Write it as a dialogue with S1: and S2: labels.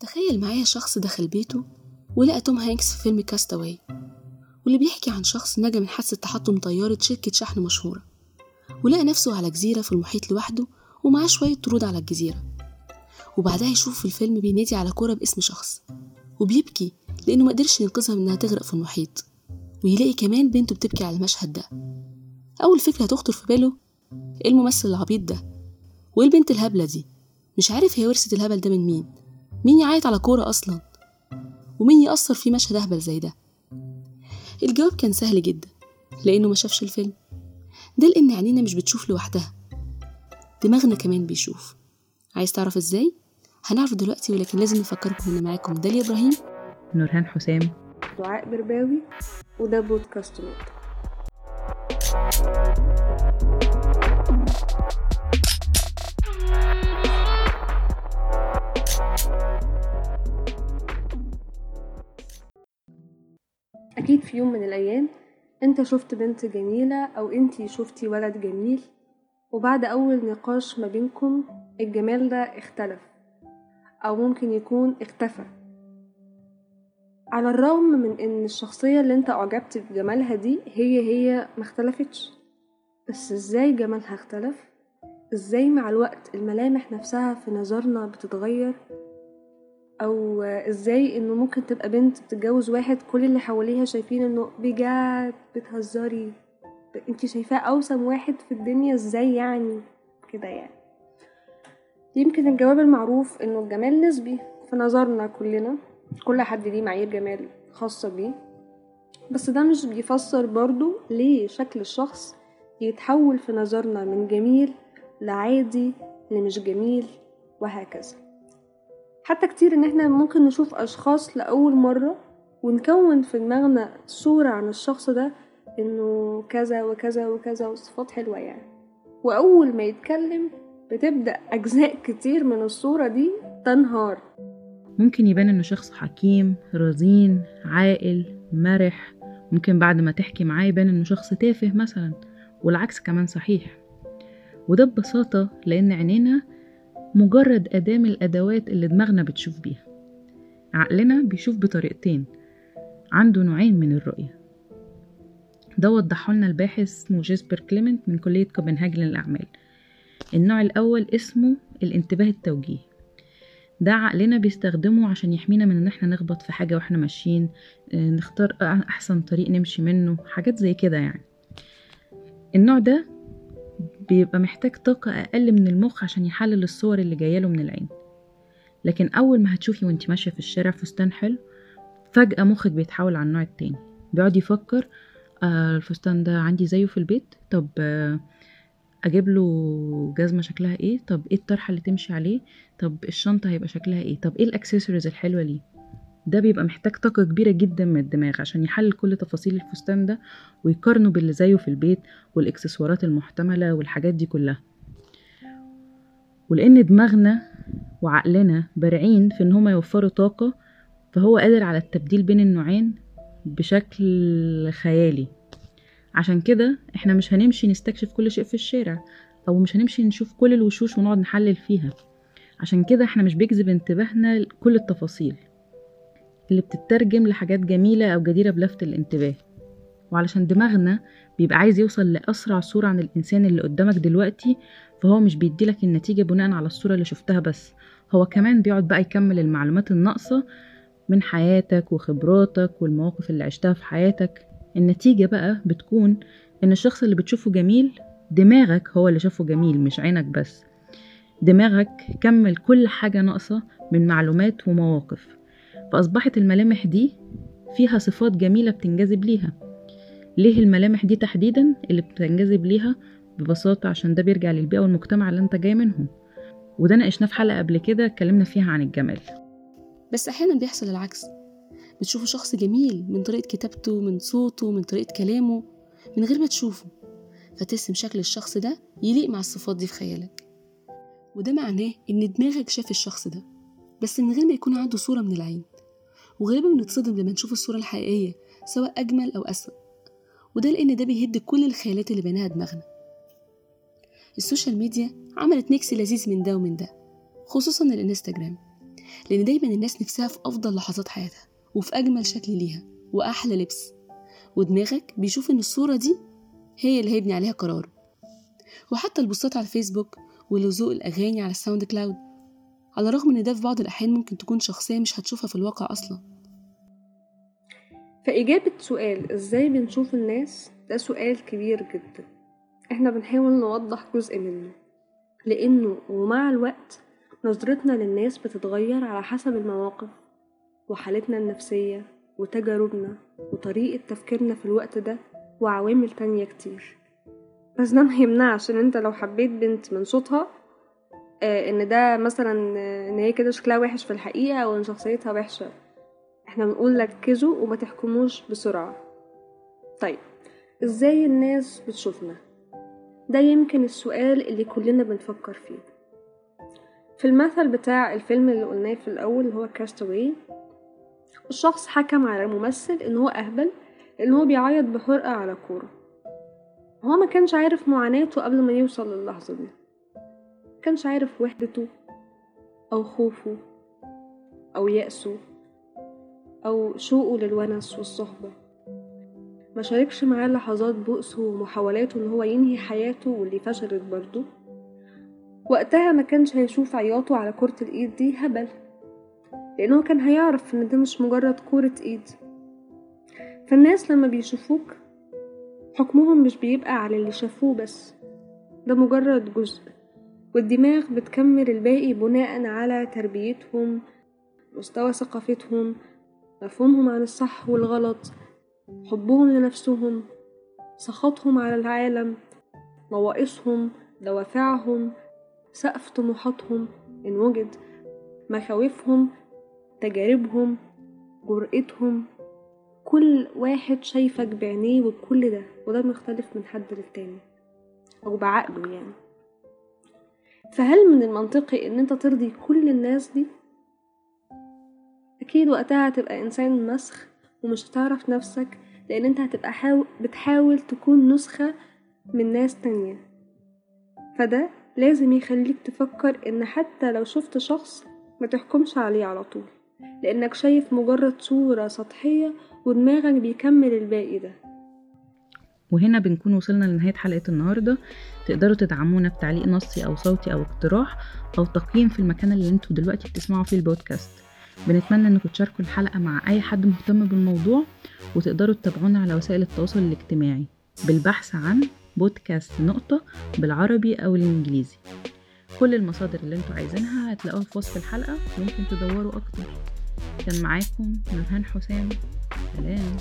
S1: تخيل معايا شخص دخل بيته ولقى توم هانكس في فيلم كاستاوي واللي بيحكي عن شخص نجا من حادثة تحطم طيارة شركة شحن مشهورة ولقى نفسه على جزيرة في المحيط لوحده ومعاه شوية طرود على الجزيرة وبعدها يشوف في الفيلم بينادي على كورة باسم شخص وبيبكي لأنه مقدرش ينقذها من إنها تغرق في المحيط ويلاقي كمان بنته بتبكي على المشهد ده. أول فكرة هتخطر في باله إيه الممثل العبيط ده؟ وإيه البنت الهبلة دي؟ مش عارف هي ورثت الهبل ده من مين. مين يعيط على كورة أصلا؟ ومين يأثر في مشهد أهبل زي ده؟ الجواب كان سهل جدا لأنه ما شافش الفيلم. ده لأن عينينا مش بتشوف لوحدها. دماغنا كمان بيشوف. عايز تعرف إزاي؟ هنعرف دلوقتي ولكن لازم نفكركم إن معاكم داليا إبراهيم.
S2: نورهان حسام.
S3: دعاء برباوي. وده بودكاست نوت أكيد في يوم من الأيام أنت شفت بنت جميلة أو أنتي شفتي ولد جميل وبعد أول نقاش ما بينكم الجمال ده اختلف أو ممكن يكون اختفى. على الرغم من إن الشخصية اللي أنت أعجبت بجمالها دي هي هي ما اختلفتش. بس إزاي جمالها اختلف؟ إزاي مع الوقت الملامح نفسها في نظرنا بتتغير؟ أو إزاي إنه ممكن تبقى بنت بتتجوز واحد كل اللي حواليها شايفين إنه بجد بتهزري؟ انتي شايفاه أوسم واحد في الدنيا إزاي يعني؟ كده يعني. يمكن الجواب المعروف إنه الجمال نسبي في نظرنا كلنا. كل حد ليه معايير جمال خاصة بيه. بس ده مش بيفسر برضو ليه شكل الشخص يتحول في نظرنا من جميل لعادي لمش جميل وهكذا. حتى كتير إن إحنا ممكن نشوف أشخاص لأول مرة ونكون في دماغنا صورة عن الشخص ده إنه كذا وكذا وكذا وصفات حلوة يعني. وأول ما يتكلم بتبدأ أجزاء كتير من الصورة دي تنهار.
S2: ممكن يبان إنه شخص حكيم رزين عاقل مرح. ممكن بعد ما تحكي معاه يبان إنه شخص تافه مثلا والعكس كمان صحيح. وده ببساطة لأن عينينا مجرد أداة من الأدوات اللي دماغنا بتشوف بيها. عقلنا بيشوف بطريقتين. عنده نوعين من الرؤية. ده وضحه لنا الباحث اسمه جيسبر كليمنت من كلية كوبنهاجن للأعمال. النوع الأول اسمه الانتباه التوجيهي. ده عقلنا بيستخدمه عشان يحمينا من إن إحنا نخبط في حاجة وإحنا ماشيين نختار أحسن طريق نمشي منه حاجات زي كده يعني. النوع ده بيبقى محتاج طاقة أقل من المخ عشان يحلل الصور اللي جايله من العين. لكن أول ما هتشوفي وانت ماشية في الشارع فستان حلو فجأة مخك بيتحول على النوع التاني. بيقعد يفكر آه الفستان ده عندي زيه في البيت طب آه أجيب له جزمة شكلها إيه؟ طب إيه الطرحة اللي تمشي عليه؟ طب الشنطة هيبقى شكلها إيه؟ طب إيه الأكسسوارز الحلوة ليه؟ ده بيبقى محتاج طاقة كبيرة جدا من الدماغ عشان يحلل كل تفاصيل الفستان ده ويقارنه باللي زيه في البيت والإكسسوارات المحتملة والحاجات دي كلها. ولأن دماغنا وعقلنا بارعين في إن هما يوفروا طاقة فهو قادر على التبديل بين النوعين بشكل خيالي. عشان كده إحنا مش هنمشي نستكشف كل شيء في الشارع أو مش هنمشي نشوف كل الوشوش ونقعد نحلل فيها. عشان كده إحنا مش بيجذب انتباهنا كل التفاصيل اللي بتترجم لحاجات جميلة أو جديرة بلفت الانتباه. وعلشان دماغنا بيبقى عايز يوصل لأسرع صورة عن الإنسان اللي قدامك دلوقتي فهو مش بيديلك النتيجة بناء على الصورة اللي شفتها بس. هو كمان بيقعد بقى يكمل المعلومات الناقصة من حياتك وخبراتك والمواقف اللي عشتها في حياتك. النتيجة بقى بتكون إن الشخص اللي بتشوفه جميل دماغك هو اللي شافه جميل مش عينك بس. دماغك كمل كل حاجة ناقصة من معلومات ومواقف. فأصبحت الملامح دي فيها صفات جميلة بتنجذب ليها. ليه الملامح دي تحديدا؟ اللي بتنجذب ليها ببساطة عشان ده بيرجع للبيئة والمجتمع اللي أنت جاي منهم. وده ناقشناه في حلقة قبل كده اتكلمنا فيها عن الجمال.
S1: بس أحيانا بيحصل العكس. بتشوفه شخص جميل من طريقة كتابته من صوته من طريقة كلامه من غير ما تشوفه. فترسم شكل الشخص ده يليق مع الصفات دي في خيالك. وده معناه إن دماغك شاف الشخص ده بس من غير ما يكون عنده صورة من العين. وغالبا بنتصدم لما نشوف الصورة الحقيقية سواء أجمل أو أسوأ. وده لأن ده بيهد كل الخيالات اللي بناها دماغنا. ال social media عملت mix لذيذ من ده ومن ده خصوصا الإنستجرام. لأن دايما الناس نفسها في أفضل لحظات حياتها. وفي أجمل شكل ليها وأحلى لبس. ودماغك بيشوف إن الصورة دي هي اللي هيبني عليها قراره وحتى البوستات على الفيسبوك وذوق الأغاني على ال SoundCloud. على الرغم إن ده في بعض الأحيان ممكن تكون شخصية مش هتشوفها في الواقع أصلا.
S3: فإجابة سؤال إزاي بنشوف الناس؟ ده سؤال كبير جدا. إحنا بنحاول نوضح جزء منه. لأنه ومع الوقت نظرتنا للناس بتتغير على حسب المواقف. وحالتنا النفسية وتجاربنا وطريقة تفكيرنا في الوقت ده وعوامل تانية كتير. بس ده ما يمنعش إن أنت لو حبيت بنت من صوتها آه إن ده مثلا آه إن هي كده شكلها وحش في الحقيقة أو إن شخصيتها وحشة. إحنا بنقول ركزوا وما تحكموش بسرعة. طيب إزاي الناس بتشوفنا؟ ده يمكن السؤال اللي كلنا بنفكر فيه. في المثل بتاع الفيلم اللي قلناه في الأول اللي هو كاستاوي الشخص حكم على الممثل إن هو أهبل لأن هو بيعيط بحرقة على كورة. هو ما كانش عارف معاناته قبل ما يوصل للحظة دي. كانش عارف وحدته أو خوفه أو يأسه أو شوقه للونس والصحبة. ما شاركش معاه لحظات بؤسه ومحاولاته إن هو ينهي حياته واللي فشلت برضه. وقتها ما كانش هيشوف عياطه على كرة الإيد دي هبل. لأنه كان هيعرف إن ده مش مجرد كورة إيد. فالناس لما بيشوفوك حكمهم مش بيبقى على اللي شافوه بس ده مجرد جزء. والدماغ بتكمل الباقي بناء على تربيتهم مستوى ثقافتهم مفهومهم عن الصح والغلط حبهم لنفسهم سخطهم على العالم نواقصهم دوافعهم سقف طموحاتهم إن وجد مخاوفهم تجاربهم جرأتهم كل واحد شايفك بعينيه وبكل ده وده مختلف من حد للتاني أو بعقله يعني. فهل من المنطقي إن أنت ترضي كل الناس دي؟ أكيد وقتها هتبقى إنسان مسخ ومش هتعرف نفسك لأن أنت هتبقى حاول بتحاول تكون نسخة من ناس تانية. فده لازم يخليك تفكر إن حتى لو شفت شخص ما تحكمش عليه على طول. لأنك شايف مجرد صورة سطحية ودماغك بيكمل الباقي ده.
S2: وهنا بنكون وصلنا لنهاية حلقة النهاردة. تقدروا تدعمونا بتعليق نصي أو صوتي أو اقتراح أو تقييم في المكان اللي أنتوا دلوقتي بتسمعوا فيه البودكاست. بنتمنى إنكم تشاركوا الحلقة مع أي حد مهتم بالموضوع وتقدروا تتابعونا على وسائل التواصل الاجتماعي. بالبحث عن بودكاست نقطة بالعربي أو الإنجليزي. كل المصادر اللي أنتوا عايزينها هتلاقوها في وصف الحلقة. ممكن تدوروا أكتر. كان معاكم نورهان حسام. سلام.